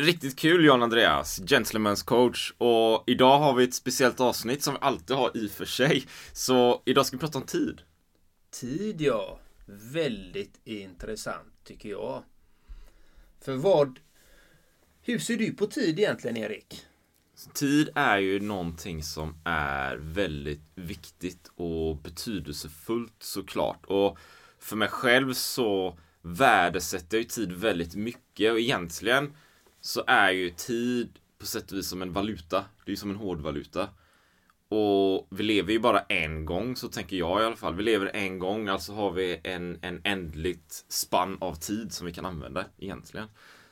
Riktigt kul John Andreas, Gentlemen's coach. Och idag har vi ett speciellt avsnitt som vi alltid har i och för sig. Så idag ska vi prata om tid. Tid ja. Väldigt intressant tycker jag. För vad... Hur ser du på tid egentligen Erik? Tid är ju någonting som är väldigt viktigt och betydelsefullt såklart. Och för mig själv så värdesätter jag ju tid väldigt mycket och egentligen så är ju tid på sätt och vis som en valuta. Det är ju som en hårdvaluta. Och vi lever ju bara en gång, så tänker jag i alla fall. Vi lever en gång, alltså har vi en, en ändligt spann av tid som vi kan använda egentligen.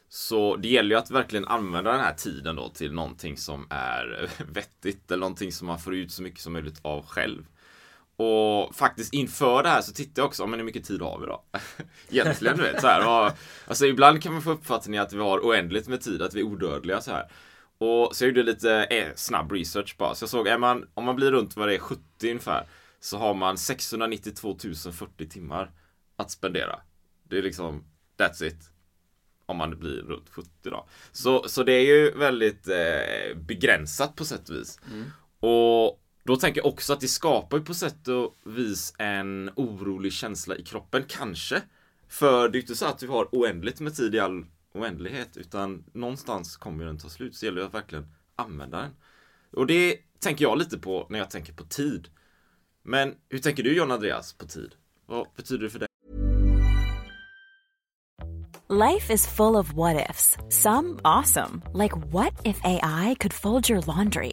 Så det gäller ju att verkligen använda den här tiden då till någonting som är vettigt eller någonting som man får ut så mycket som möjligt av själv. Och faktiskt inför det här så tittade jag också, men hur mycket tid har vi då? Egentligen du vet så här. Och, alltså ibland kan man få uppfattningen att vi har oändligt med tid, att vi är odödliga så här. Och så jag gjorde lite eh, snabb research bara. Så jag såg, är man, om man blir runt vad det är 70 ungefär, så har man 692 040 timmar att spendera. Det är liksom, that's it. Om man blir runt 70 då. Så, så det är ju väldigt eh, begränsat på sätt och vis. Mm. Och då tänker jag också att det skapar ju på sätt och vis en orolig känsla i kroppen, kanske. För det är ju inte så att vi har oändligt med tid i all oändlighet, utan någonstans kommer den ta slut. Så det gäller det att verkligen använda den. Och det tänker jag lite på när jag tänker på tid. Men hur tänker du John Andreas på tid? Vad betyder det för dig? Life is full of what ifs. Some awesome. Like what if AI could fold your laundry?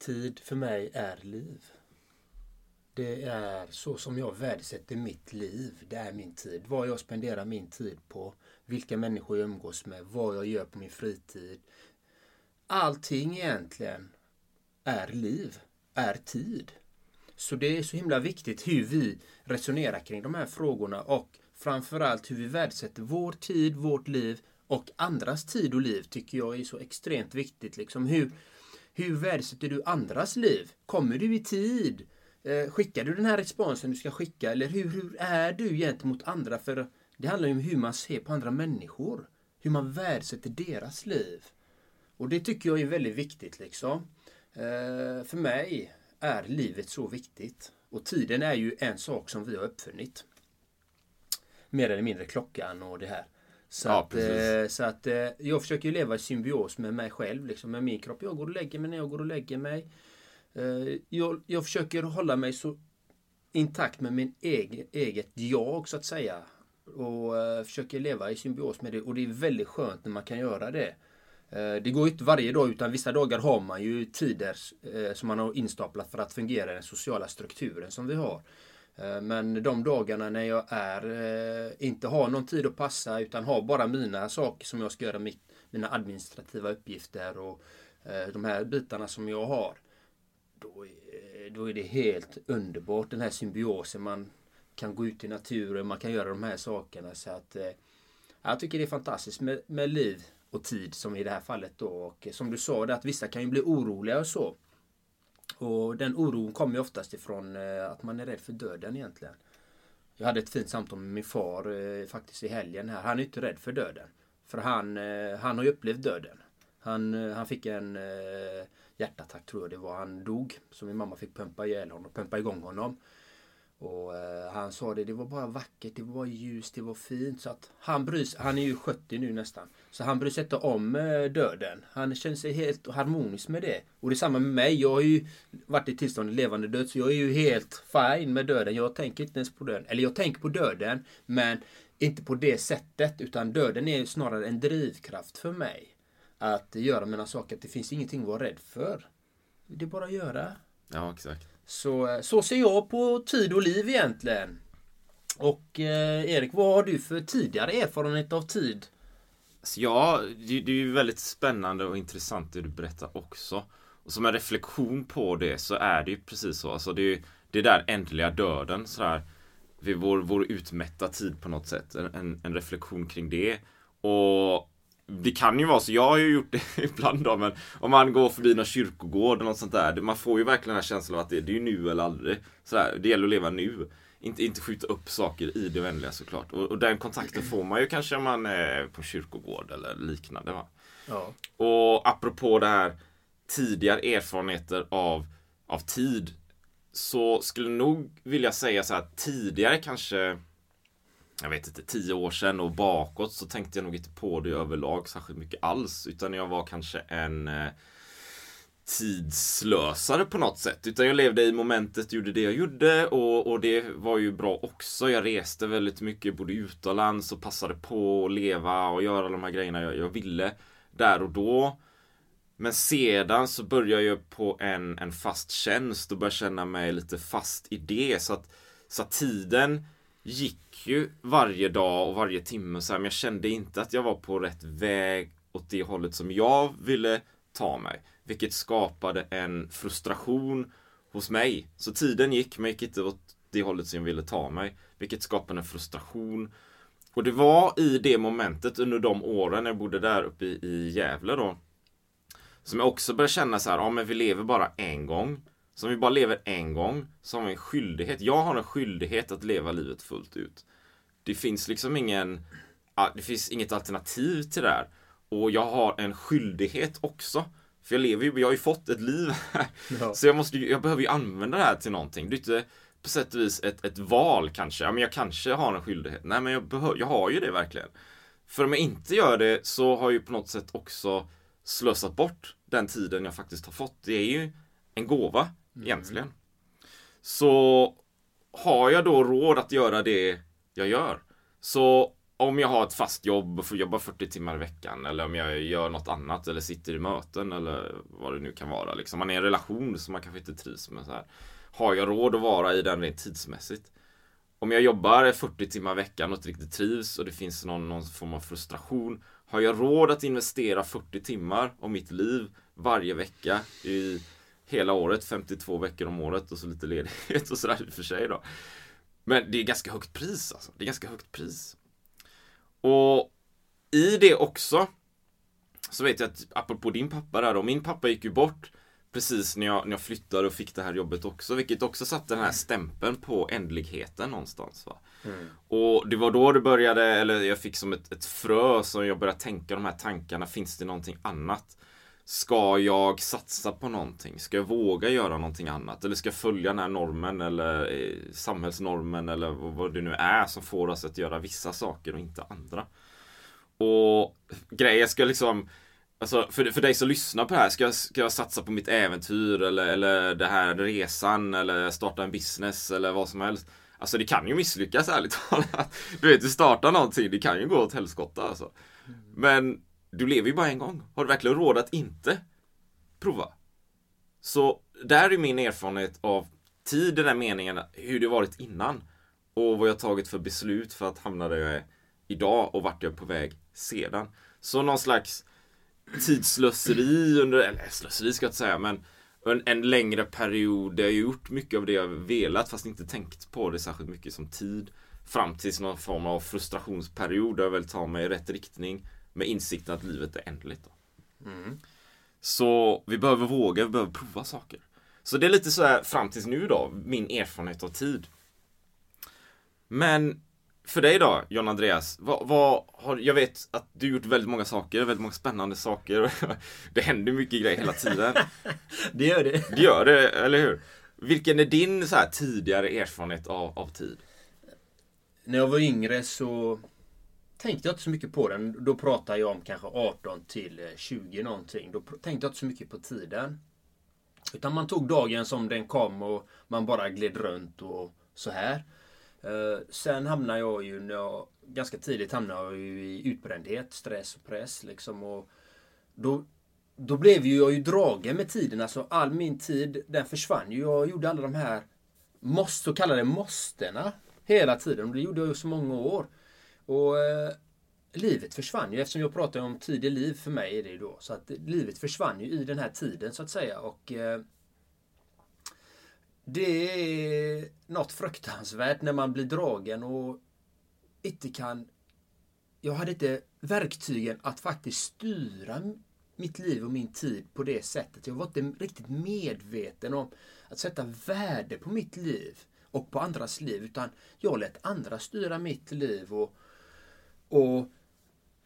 Tid för mig är liv. Det är så som jag värdesätter mitt liv. Det är min tid. Vad jag spenderar min tid på. Vilka människor jag umgås med. Vad jag gör på min fritid. Allting egentligen är liv. Är tid. Så det är så himla viktigt hur vi resonerar kring de här frågorna och framförallt hur vi värdesätter vår tid, vårt liv och andras tid och liv tycker jag är så extremt viktigt. Liksom hur, hur värdesätter du andras liv? Kommer du i tid? Eh, skickar du den här responsen du ska skicka? Eller hur, hur är du gentemot andra? För det handlar ju om hur man ser på andra människor. Hur man värdesätter deras liv. Och det tycker jag är väldigt viktigt liksom. Eh, för mig är livet så viktigt. Och tiden är ju en sak som vi har uppfunnit. Mer eller mindre klockan och det här. Så, ja, att, eh, så att eh, jag försöker leva i symbios med mig själv, liksom, med min kropp. Jag går och lägger mig när jag går och lägger mig. Eh, jag, jag försöker hålla mig så intakt med min egen, eget jag, så att säga. Och försöker leva i symbios med det. Och det är väldigt skönt när man kan göra det. Det går ju inte varje dag, utan vissa dagar har man ju tider som man har instaplat för att fungera i den sociala strukturen som vi har. Eh, men de dagarna när jag är, eh, inte har någon tid att passa utan har bara mina saker som jag ska göra, mina administrativa uppgifter och eh, de här bitarna som jag har. Då är, då är det helt underbart den här symbiosen. Man kan gå ut i naturen, man kan göra de här sakerna. Så att Jag tycker det är fantastiskt med, med liv och tid som i det här fallet då. Och som du sa, det att vissa kan ju bli oroliga och så. Och den oron kommer ju oftast ifrån eh, att man är rädd för döden egentligen. Jag hade ett fint samtal med min far eh, faktiskt i helgen här. Han är inte rädd för döden. För han, eh, han har ju upplevt döden. Han, han fick en hjärtattack tror jag det var. Han dog. Så min mamma fick pumpa ihjäl honom, pumpa igång honom. Och eh, han sa det, det var bara vackert, det var ljust, det var fint. Så att han bryr sig, han är ju 70 nu nästan. Så han bryr sig inte om eh, döden. Han känner sig helt harmonisk med det. Och det är samma med mig. Jag har ju varit i tillståndet levande död. Så jag är ju helt fine med döden. Jag tänker inte ens på döden. Eller jag tänker på döden. Men inte på det sättet. Utan döden är snarare en drivkraft för mig. Att göra mina saker. Att det finns ingenting att vara rädd för. Det är bara att göra. Ja, exakt. Så, eh, så ser jag på tid och liv egentligen. Och eh, Erik, vad har du för tidigare erfarenhet av tid? Så ja, det, det är ju väldigt spännande och intressant det du berättar också. Och som en reflektion på det så är det ju precis så. Alltså det är ju det där ändliga döden sådär. Vid vår, vår utmätta tid på något sätt. En, en, en reflektion kring det. Och det kan ju vara så, jag har ju gjort det ibland då, men om man går förbi någon kyrkogård eller något sånt där. Man får ju verkligen den här känslan av att det, det är nu eller aldrig. Sådär, det gäller att leva nu. Inte, inte skjuta upp saker i det oändliga såklart. Och, och den kontakten får man ju kanske om man är på kyrkogård eller liknande. Va? Ja. Och apropå det här tidigare erfarenheter av, av tid. Så skulle nog vilja säga så här tidigare kanske jag vet inte, tio år sedan och bakåt så tänkte jag nog inte på det överlag särskilt mycket alls. Utan jag var kanske en eh, tidslösare på något sätt. Utan jag levde i momentet, gjorde det jag gjorde och, och det var ju bra också. Jag reste väldigt mycket, bodde utomlands och passade på att leva och göra de här grejerna jag, jag ville där och då. Men sedan så började jag på en, en fast tjänst och började känna mig lite fast i det. Så att, så att tiden gick ju varje dag och varje timme så här, men jag kände inte att jag var på rätt väg åt det hållet som jag ville ta mig. Vilket skapade en frustration hos mig. Så tiden gick, men gick inte åt det hållet som jag ville ta mig. Vilket skapade en frustration. Och det var i det momentet under de åren jag bodde där uppe i, i Gävle då. Som jag också började känna så här, ja men vi lever bara en gång. Så om vi bara lever en gång så har vi en skyldighet. Jag har en skyldighet att leva livet fullt ut. Det finns liksom ingen, det finns inget alternativ till det här. Och jag har en skyldighet också. För jag lever ju, jag har ju fått ett liv ja. Så jag måste jag behöver ju använda det här till någonting. Det är inte på sätt och vis ett, ett val kanske. Ja men jag kanske har en skyldighet. Nej men jag, behöver, jag har ju det verkligen. För om jag inte gör det så har jag ju på något sätt också slösat bort den tiden jag faktiskt har fått. Det är ju en gåva mm. egentligen. Så har jag då råd att göra det jag gör. Så om jag har ett fast jobb och får jobba 40 timmar i veckan eller om jag gör något annat eller sitter i möten eller vad det nu kan vara. Liksom. Man är i en relation som man kanske inte trivs med. Så här. Har jag råd att vara i den rent tidsmässigt? Om jag jobbar 40 timmar i veckan och inte riktigt trivs och det finns någon, någon form av frustration. Har jag råd att investera 40 timmar av mitt liv varje vecka i hela året, 52 veckor om året och så lite ledighet och sådär för sig då. Men det är ganska högt pris alltså. Det är ganska högt pris. Och i det också så vet jag att apropå din pappa där då, min pappa gick ju bort precis när jag, när jag flyttade och fick det här jobbet också, vilket också satte den här stämpeln på ändligheten någonstans. Va? Mm. Och det var då det började, eller jag fick som ett, ett frö som jag började tänka de här tankarna, finns det någonting annat? Ska jag satsa på någonting? Ska jag våga göra någonting annat? Eller ska jag följa den här normen eller eh, samhällsnormen eller vad det nu är som får oss att göra vissa saker och inte andra? Och grejer ska liksom Alltså för, för dig som lyssnar på det här, ska jag, ska jag satsa på mitt äventyr eller, eller det här resan eller starta en business eller vad som helst? Alltså det kan ju misslyckas ärligt talat. Du vet, du startar någonting, det kan ju gå åt helskotta alltså. Men du lever ju bara en gång. Har du verkligen råd att inte prova? Så där är min erfarenhet av tid i den meningen hur det varit innan. Och vad jag tagit för beslut för att hamna där jag är idag och vart jag är på väg sedan. Så någon slags tidsslöseri under, eller slöseri ska jag inte säga men en, en längre period där jag gjort mycket av det jag velat fast inte tänkt på det särskilt mycket som tid. Fram tills någon form av frustrationsperiod där jag väl tar mig i rätt riktning med insikten att livet är ändligt. Mm. Så vi behöver våga, vi behöver prova saker. Så det är lite så här fram tills nu då, min erfarenhet av tid. Men för dig då, John Andreas, vad, vad, har, jag vet att du gjort väldigt många saker, väldigt många spännande saker. det händer mycket grejer hela tiden. det gör det. Det gör det, eller hur? Vilken är din så här, tidigare erfarenhet av, av tid? När jag var yngre så tänkte jag inte så mycket på den. Då pratar jag om kanske 18 till eh, 20 någonting. Då tänkte jag inte så mycket på tiden. Utan man tog dagen som den kom och man bara gled runt och så här. Eh, sen hamnade jag ju, när jag, ganska tidigt hamnade jag ju i utbrändhet, stress och press liksom. Och då, då blev ju jag ju dragen med tiden. Alltså all min tid, den försvann ju. Jag gjorde alla de här måste, så kallade måstena hela tiden. Och det gjorde jag ju så många år. Och eh, livet försvann ju eftersom jag pratar om tid i liv för mig är det då. Så att livet försvann ju i den här tiden så att säga. Och eh, det är något fruktansvärt när man blir dragen och inte kan... Jag hade inte verktygen att faktiskt styra mitt liv och min tid på det sättet. Jag var inte riktigt medveten om att sätta värde på mitt liv och på andras liv. Utan jag lät andra styra mitt liv och, och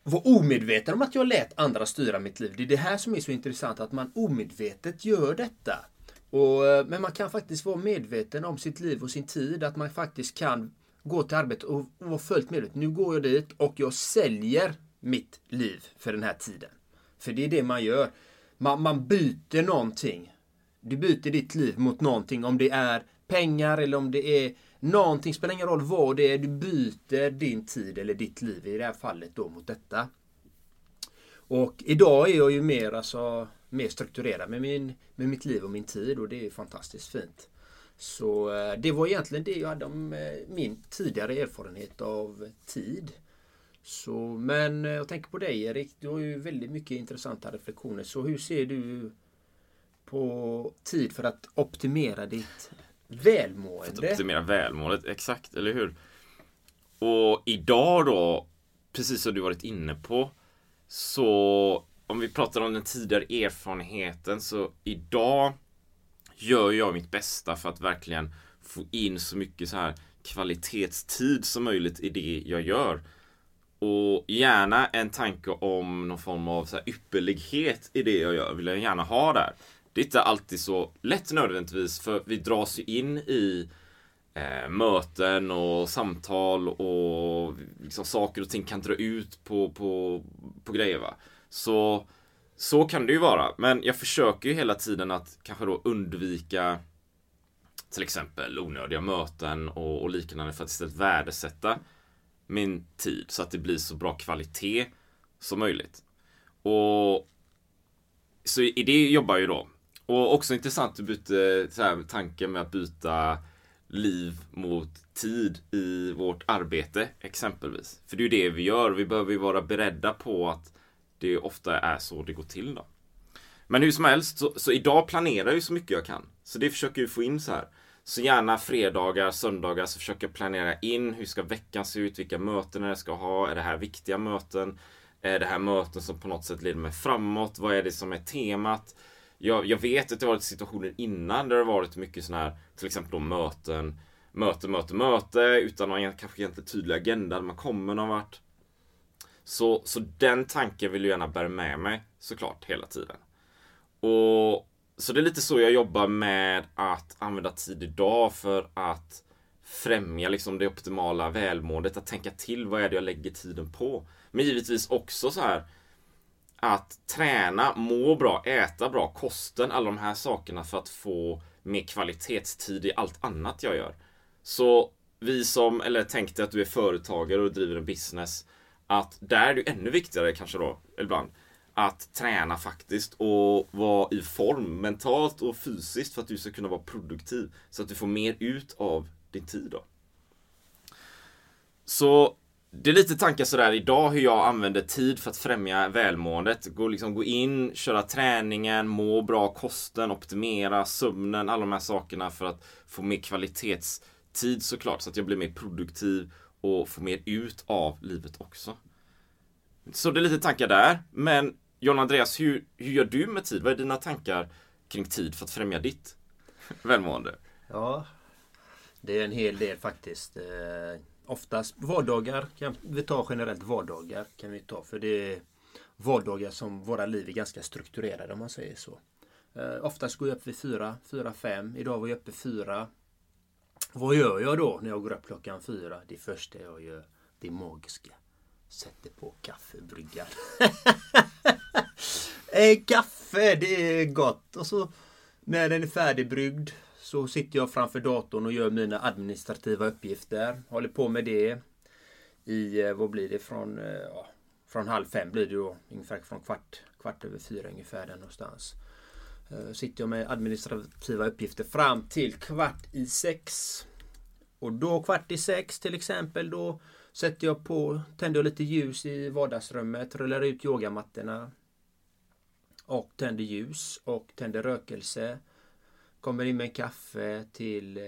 var omedveten om att jag lät andra styra mitt liv. Det är det här som är så intressant, att man omedvetet gör detta. Och, eh, men man kan faktiskt vara medveten om sitt liv och sin tid. Att man faktiskt kan gå till arbetet och vara fullt medveten. Nu går jag dit och jag säljer mitt liv för den här tiden. För det är det man gör. Man, man byter någonting. Du byter ditt liv mot någonting. Om det är pengar eller om det är någonting. Spelar ingen roll vad det är. Du byter din tid eller ditt liv i det här fallet då mot detta. Och idag är jag ju mer alltså mer strukturerad med, min, med mitt liv och min tid och det är fantastiskt fint. Så eh, det var egentligen det jag hade om eh, min tidigare erfarenhet av tid. Så, men eh, jag tänker på dig Erik, du har ju väldigt mycket intressanta reflektioner. Så hur ser du på tid för att optimera ditt välmående? För att optimera välmåendet, exakt, eller hur? Och idag då, precis som du varit inne på, så om vi pratar om den tidigare erfarenheten så idag gör jag mitt bästa för att verkligen få in så mycket så här kvalitetstid som möjligt i det jag gör. Och gärna en tanke om någon form av så här ypperlighet i det jag gör vill jag gärna ha där. Det är inte alltid så lätt nödvändigtvis för vi dras ju in i eh, möten och samtal och liksom saker och ting kan dra ut på, på, på grejer. Va? Så, så kan det ju vara. Men jag försöker ju hela tiden att kanske då undvika till exempel onödiga möten och, och liknande för att istället värdesätta min tid så att det blir så bra kvalitet som möjligt. Och så i det jobbar jag ju då. Och också intressant att byta så här, tanken med att byta liv mot tid i vårt arbete exempelvis. För det är ju det vi gör. Vi behöver ju vara beredda på att det ofta är så det går till då. Men hur som helst, så, så idag planerar jag ju så mycket jag kan. Så det försöker vi få in så här. Så gärna fredagar, söndagar så försöker jag planera in hur ska veckan se ut, vilka möten jag ska ha, är det här viktiga möten? Är det här möten som på något sätt leder mig framåt? Vad är det som är temat? Jag, jag vet att det varit situationer innan där det varit mycket sådana här, till exempel då möten, möte, möte, möte utan någon kanske egentligen tydlig agenda, man kommer någon vart. Så, så den tanken vill jag gärna bära med mig såklart hela tiden. Och Så det är lite så jag jobbar med att använda tid idag för att främja liksom det optimala välmåendet. Att tänka till vad är det jag lägger tiden på. Men givetvis också så här att träna, må bra, äta bra, kosten, alla de här sakerna för att få mer kvalitetstid i allt annat jag gör. Så vi som, eller tänkte att du är företagare och driver en business att där är det ännu viktigare kanske då, ibland, att träna faktiskt och vara i form mentalt och fysiskt för att du ska kunna vara produktiv. Så att du får mer ut av din tid då. Så det är lite tankar sådär idag hur jag använder tid för att främja välmåendet. Gå, liksom, gå in, köra träningen, må bra, kosten, optimera sömnen, alla de här sakerna för att få mer kvalitetstid såklart. Så att jag blir mer produktiv och får mer ut av livet också. Så det är lite tankar där. Men John Andreas, hur, hur gör du med tid? Vad är dina tankar kring tid för att främja ditt välmående? Ja, det är en hel del faktiskt. Eh, Oftast vardagar, kan vi tar generellt vardagar kan vi ta. För det är vardagar som våra liv är ganska strukturerade om man säger så. Eh, oftast går jag upp vid fyra, fyra, fem. Idag var jag uppe fyra. Vad gör jag då när jag går upp klockan fyra? Det första jag gör, det magiska. Sätter på kaffebryggan. eh, kaffe, det är gott. Och så när den är färdigbryggd så sitter jag framför datorn och gör mina administrativa uppgifter. Håller på med det i, eh, vad blir det, från, eh, ja, från halv fem blir det då. Ungefär från kvart, kvart över fyra ungefär där någonstans. Eh, sitter jag med administrativa uppgifter fram till kvart i sex. Och då kvart i sex till exempel då sätter jag på, tänder jag lite ljus i vardagsrummet, rullar ut yogamattorna. Och tänder ljus och tänder rökelse. Kommer in med en kaffe till eh,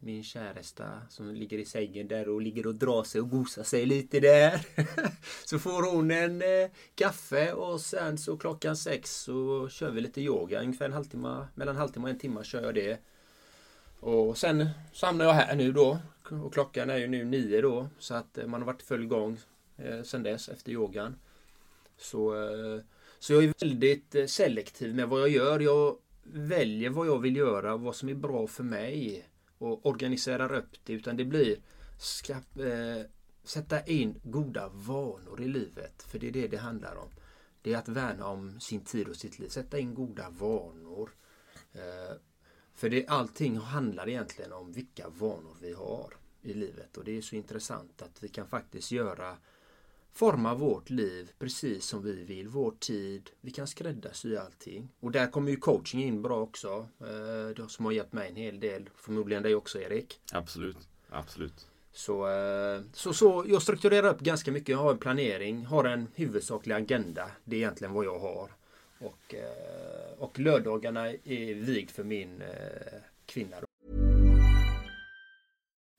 min käresta som ligger i sängen där och ligger och drar sig och gosar sig lite där. så får hon en eh, kaffe och sen så klockan sex så kör vi lite yoga. Ungefär en halvtimme, mellan en halvtimme och en timme kör jag det. Och sen samlar jag här nu då. Och klockan är ju nu nio då. Så att eh, man har varit full gång eh, sen dess efter yogan. Så, eh, så jag är väldigt eh, selektiv med vad jag gör. Jag väljer vad jag vill göra och vad som är bra för mig och organiserar upp det utan det blir ska, eh, sätta in goda vanor i livet. För det är det det handlar om. Det är att värna om sin tid och sitt liv. Sätta in goda vanor. Eh, för det, allting handlar egentligen om vilka vanor vi har i livet och det är så intressant att vi kan faktiskt göra forma vårt liv precis som vi vill, vår tid. Vi kan skräddarsy allting. Och där kommer ju coaching in bra också. Eh, som har gett mig en hel del. Förmodligen dig också Erik. Absolut. Absolut. Så, eh, så, så jag strukturerar upp ganska mycket. Jag har en planering, har en huvudsaklig agenda. Det är egentligen vad jag har. Och, eh, och lördagarna är vigd för min kvinna.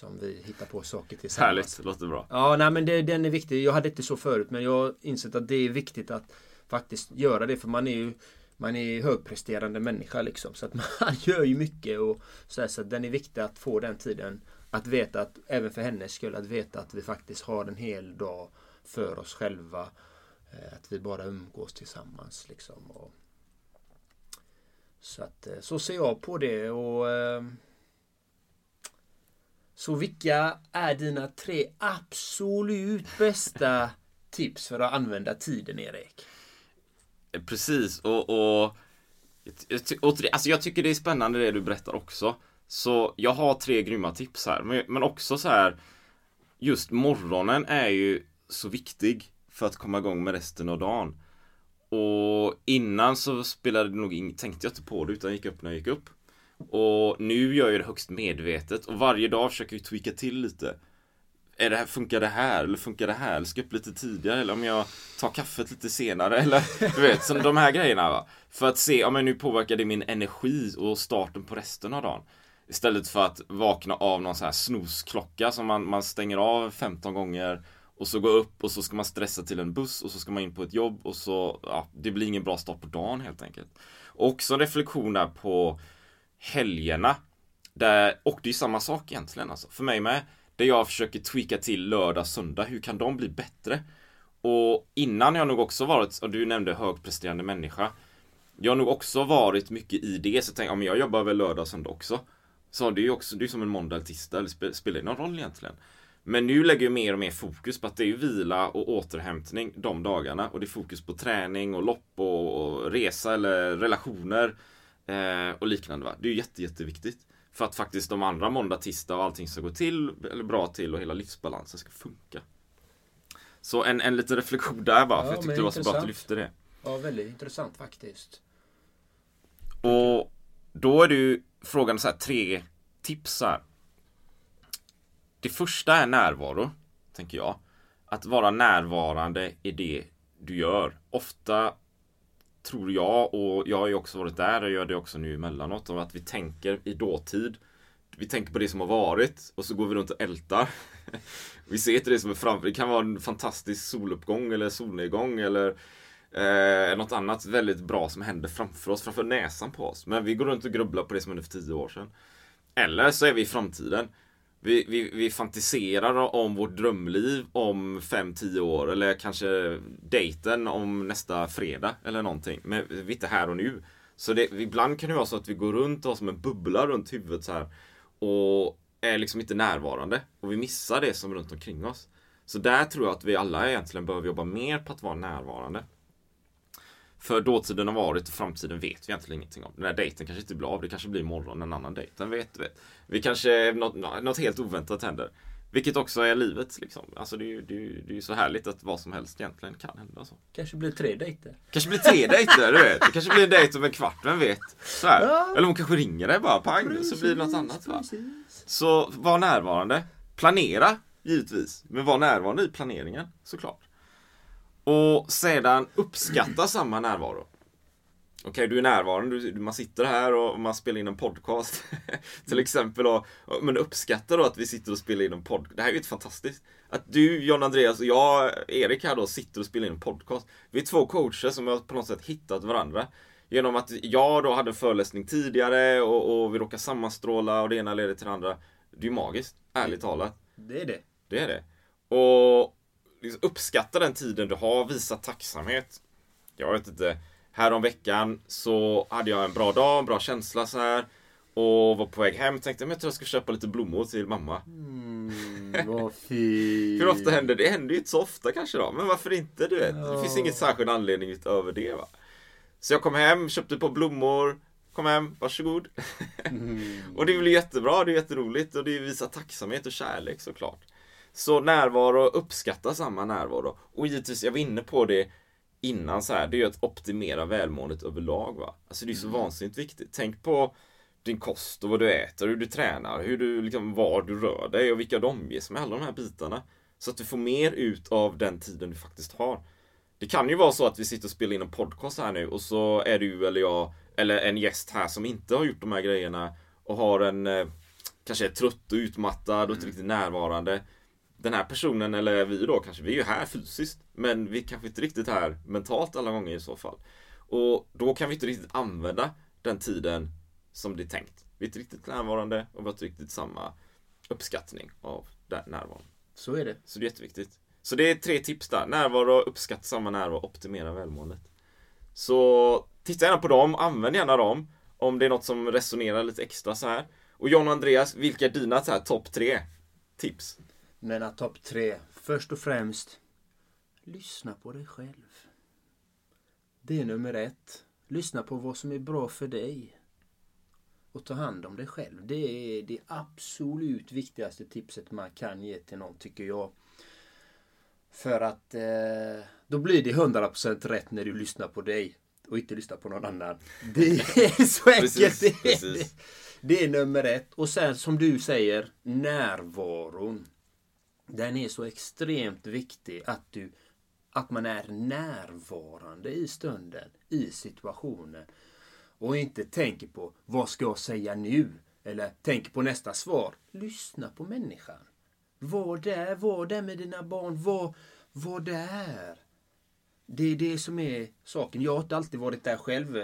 Som vi hittar på saker tillsammans. Härligt, låter bra. Ja, nej men det, den är viktig. Jag hade inte så förut men jag har insett att det är viktigt att faktiskt göra det för man är ju man är högpresterande människa liksom. Så att man gör ju mycket och så, här, så den är viktig att få den tiden. Att veta att, även för hennes skull, att veta att vi faktiskt har en hel dag för oss själva. Eh, att vi bara umgås tillsammans liksom. Och, så att så ser jag på det och eh, så vilka är dina tre absolut bästa tips för att använda tiden, Erik? Precis, och, och, och alltså jag tycker det är spännande det du berättar också. Så jag har tre grymma tips här, men, men också så här Just morgonen är ju så viktig för att komma igång med resten av dagen. Och innan så spelade det nog in, tänkte jag inte på det utan gick upp när jag gick upp. Och nu gör jag det högst medvetet och varje dag försöker jag tweaka till lite. Är det här, funkar det här eller funkar det här? Eller ska jag upp lite tidigare eller om jag tar kaffet lite senare eller du vet, som de här grejerna va. För att se, om ja, nu påverkar det min energi och starten på resten av dagen. Istället för att vakna av någon sån här snosklocka som man, man stänger av 15 gånger Och så gå upp och så ska man stressa till en buss och så ska man in på ett jobb och så, ja, det blir ingen bra start på dagen helt enkelt. Och också en reflektion där på helgerna. Där, och det är samma sak egentligen alltså, för mig med. Där jag försöker tweaka till lördag, söndag, hur kan de bli bättre? Och innan jag nog också varit, och du nämnde högpresterande människa. Jag har nog också varit mycket i det, så jag tänkte, ja men jag jobbar väl lördag söndag också. Så det är ju också, det är som en måndag eller tisdag, det spelar ingen roll egentligen? Men nu lägger jag mer och mer fokus på att det är vila och återhämtning de dagarna. Och det är fokus på träning och lopp och, och resa eller relationer eh, och liknande. Va? Det är jätte, jätteviktigt. För att faktiskt de andra måndag, tisdag och allting ska gå till, eller bra till och hela livsbalansen ska funka. Så en, en liten reflektion där bara, ja, för jag tyckte det var så bra att du lyfte det. Ja, väldigt intressant faktiskt. Och då är det ju frågan så här, tre tips här. Det första är närvaro, tänker jag. Att vara närvarande i det du gör. Ofta tror jag, och jag har ju också varit där och gör det också nu emellanåt, att vi tänker i dåtid. Vi tänker på det som har varit och så går vi runt och ältar. vi ser inte det som är framför. Det kan vara en fantastisk soluppgång eller solnedgång eller eh, något annat väldigt bra som händer framför oss, framför näsan på oss. Men vi går runt och grubblar på det som hände för tio år sedan. Eller så är vi i framtiden. Vi, vi, vi fantiserar om vårt drömliv om 5-10 år eller kanske dejten om nästa fredag eller någonting. Men vi är inte här och nu. Så det, ibland kan det vara så att vi går runt och har som en bubbla runt huvudet så här och är liksom inte närvarande och vi missar det som är runt omkring oss. Så där tror jag att vi alla egentligen behöver jobba mer på att vara närvarande. För dåtiden har varit och framtiden vet vi egentligen ingenting om. Den här dejten kanske inte blir av. Det kanske blir imorgon en annan dejt. Den vet, vet. Vi kanske, något, något helt oväntat händer. Vilket också är livet liksom. Alltså det är ju det är, det är så härligt att vad som helst egentligen kan hända. Så. Kanske blir tre dejter. Kanske blir tre dejter, du vet. Det kanske blir en dejt om en kvart, vem vet. Så ja. Eller hon kanske ringer dig bara, pang, precis, så blir det något annat. Va? Så var närvarande. Planera, givetvis. Men var närvarande i planeringen, såklart. Och sedan uppskatta samma närvaro. Okej, okay, du är närvarande, du, man sitter här och man spelar in en podcast. till exempel. Och, men uppskatta då att vi sitter och spelar in en podcast. Det här är ju fantastiskt. Att du, John Andreas och jag, Erik här då, sitter och spelar in en podcast. Vi är två coacher som har på något sätt hittat varandra. Genom att jag då hade en föreläsning tidigare och, och vi råkar sammanstråla och det ena leder till det andra. Det är ju magiskt, ärligt talat. Det är det. Det är det. Och liksom uppskatta den tiden du har, visa tacksamhet. Jag vet inte. Här veckan så hade jag en bra dag, en bra känsla så här. Och var på väg hem tänkte jag, jag tror jag ska köpa lite blommor till mamma. Mm, vad fint. Hur ofta händer det? Det händer ju inte så ofta kanske då. Men varför inte? Du vet. Det finns ingen särskild anledning utöver det va. Så jag kom hem, köpte par blommor. Kom hem, varsågod. Mm. och det blir jättebra, det är jätteroligt och det visar tacksamhet och kärlek såklart. Så närvaro, uppskatta samma närvaro. Och givetvis, jag var inne på det innan så här, det är ju att optimera välmåendet överlag va. Alltså det är så mm. vansinnigt viktigt. Tänk på din kost och vad du äter, hur du tränar, hur du, liksom, var du rör dig och vilka du omges med, alla de här bitarna. Så att du får mer ut av den tiden du faktiskt har. Det kan ju vara så att vi sitter och spelar in en podcast här nu och så är du eller jag eller en gäst här som inte har gjort de här grejerna och har en eh, kanske är trött och utmattad och inte mm. riktigt närvarande den här personen, eller vi då kanske, vi är ju här fysiskt. Men vi kanske inte riktigt här mentalt alla gånger i så fall. Och då kan vi inte riktigt använda den tiden som det är tänkt. Vi är inte riktigt närvarande och vi har inte riktigt samma uppskattning av den närvaron. Så är det. Så det är jätteviktigt. Så det är tre tips där. Närvaro, uppskatta samma närvaro, optimera välmåendet. Så titta gärna på dem, använd gärna dem. Om det är något som resonerar lite extra så här. Och John och Andreas, vilka är dina topp tre tips? Mina topp tre. Först och främst, lyssna på dig själv. Det är nummer ett. Lyssna på vad som är bra för dig. Och ta hand om dig själv. Det är det absolut viktigaste tipset man kan ge till någon, tycker jag. För att eh, då blir det 100% rätt när du lyssnar på dig och inte lyssnar på någon annan. Det är så enkelt. Precis, det, precis. Det, det är nummer ett. Och sen som du säger, närvaron. Den är så extremt viktig att, du, att man är närvarande i stunden, i situationen. Och inte tänker på vad ska jag säga nu? Eller tänker på nästa svar. Lyssna på människan. Var där, var där med dina barn. Var, var där. Det är det som är saken. Jag har inte alltid varit där själv.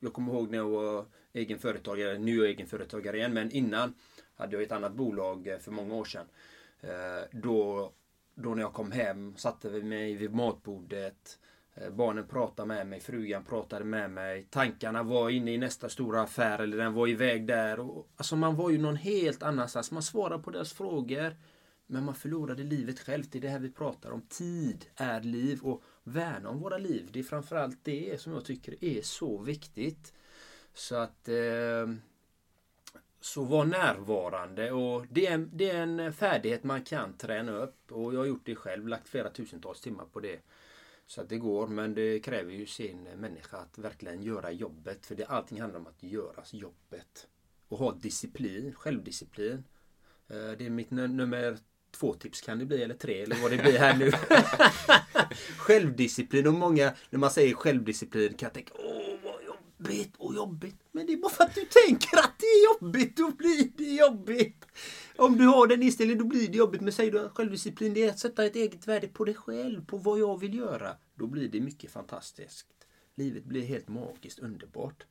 Jag kommer ihåg när jag var egenföretagare. Nu är jag egenföretagare igen, men innan hade jag ett annat bolag för många år sedan. Eh, då, då när jag kom hem satte vi mig vid matbordet. Eh, barnen pratade med mig, frugan pratade med mig. Tankarna var inne i nästa stora affär eller den var iväg där. Och, alltså man var ju någon helt annanstans. Man svarade på deras frågor. Men man förlorade livet själv. Det är det här vi pratar om. Tid är liv och värna om våra liv. Det är framförallt det som jag tycker är så viktigt. Så att eh, så var närvarande och det är, det är en färdighet man kan träna upp och jag har gjort det själv, lagt flera tusentals timmar på det. Så att det går, men det kräver ju sin människa att verkligen göra jobbet. För det, allting handlar om att göra jobbet. Och ha disciplin, självdisciplin. Eh, det är mitt nummer två tips kan det bli, eller tre, eller vad det blir här nu. självdisciplin och många, när man säger självdisciplin kan jag tänka åh jobbigt och jobbigt. Men det är bara för att du tänker att det är jobbigt, då blir det jobbigt. Om du har den inställningen då blir det jobbigt. Men säger du att självdisciplin det är att sätta ett eget värde på dig själv, på vad jag vill göra. Då blir det mycket fantastiskt. Livet blir helt magiskt underbart.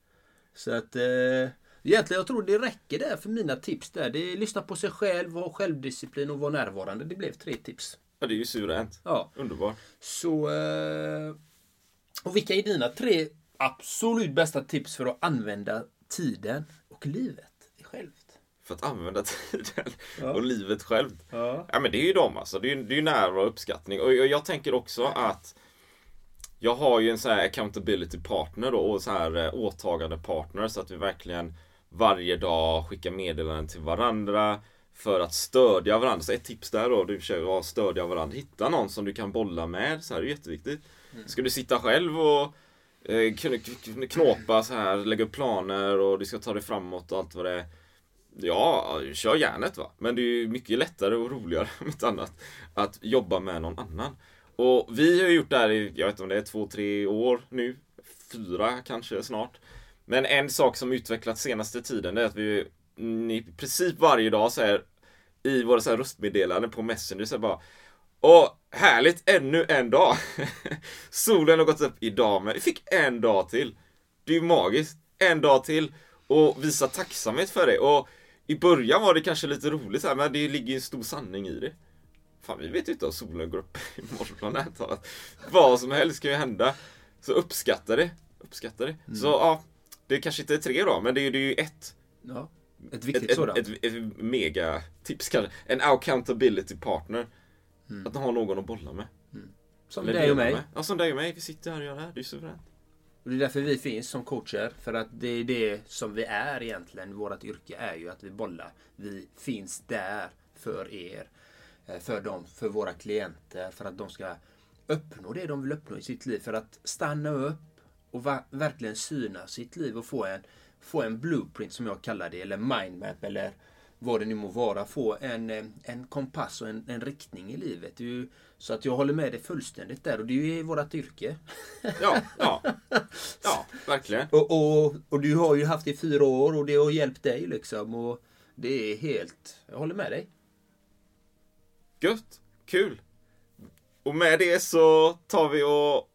Så att eh, Egentligen jag tror det räcker där för mina tips där. Det är lyssna på sig själv, ha självdisciplin och vara närvarande. Det blev tre tips. Ja, det är ju suveränt. Ja. Underbart. Så... Eh, och vilka är dina tre absolut bästa tips för att använda tiden och livet självt? För att använda tiden ja. och livet självt? Ja. ja. men det är ju de alltså. Det är ju det är nära och uppskattning. Och jag, jag tänker också att jag har ju en sån här accountability partner då, och så här eh, åtagande partner så att vi verkligen varje dag skickar meddelanden till varandra för att stödja varandra. Så ett tips där då, du försöker stödja varandra. Hitta någon som du kan bolla med. Så här, det är jätteviktigt. Mm. Ska du sitta själv och Eh, knåpa så här, lägga upp planer och du ska ta dig framåt och allt vad det är. Ja, kör järnet va. Men det är ju mycket lättare och roligare om inte annat att jobba med någon annan. Och vi har gjort det här i, jag vet inte om det är två, tre år nu. Fyra kanske snart. Men en sak som utvecklats senaste tiden är att vi i princip varje dag så här, i våra så här röstmeddelanden på Messenger så bara Åh, härligt, ännu en dag! Solen har gått upp idag men vi fick en dag till. Det är ju magiskt. En dag till och visa tacksamhet för det. Och i början var det kanske lite roligt här, men det ligger en stor sanning i det. Fan, vi vet ju inte om solen går upp imorgon. Vad som helst kan ju hända. Så uppskatta det. Uppskatta det. Mm. Så ja, det kanske inte är tre då, men det är, det är ju ett. Ja, ett viktigt ett, sådant. Ett, ett, ett megatips kanske. En accountability partner. Mm. Att ha någon att bolla med. Mm. Som dig och mig. Med. Ja, som dig och mig. Vi sitter här och gör det här. Det är suveränt. Och det är därför vi finns som coacher. För att det är det som vi är egentligen. Vårt yrke är ju att vi bollar. Vi finns där för er. Eh, för dem, för våra klienter. För att de ska uppnå det de vill uppnå i sitt liv. För att stanna upp och verkligen syna sitt liv och få en, få en blueprint som jag kallar det, eller mindmap eller vad det nu må vara. Få en, eh, en kompass och en, en riktning i livet. Ju, så att jag håller med dig fullständigt där och det är ju vårt yrke. Ja, ja. ja verkligen. Och, och, och du har ju haft det i fyra år och det har hjälpt dig liksom. Och det är helt, jag håller med dig. Gött, kul. Och med det så tar vi och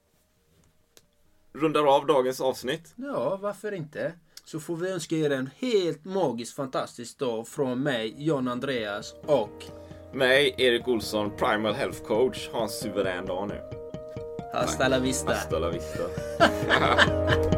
rundar av dagens avsnitt. Ja, varför inte? Så får vi önska er en helt magisk, fantastisk dag från mig, John Andreas och mig, Erik Olsson, Primal Health Coach. Ha en suverän dag nu. Hasta la vista. Hasta la vista.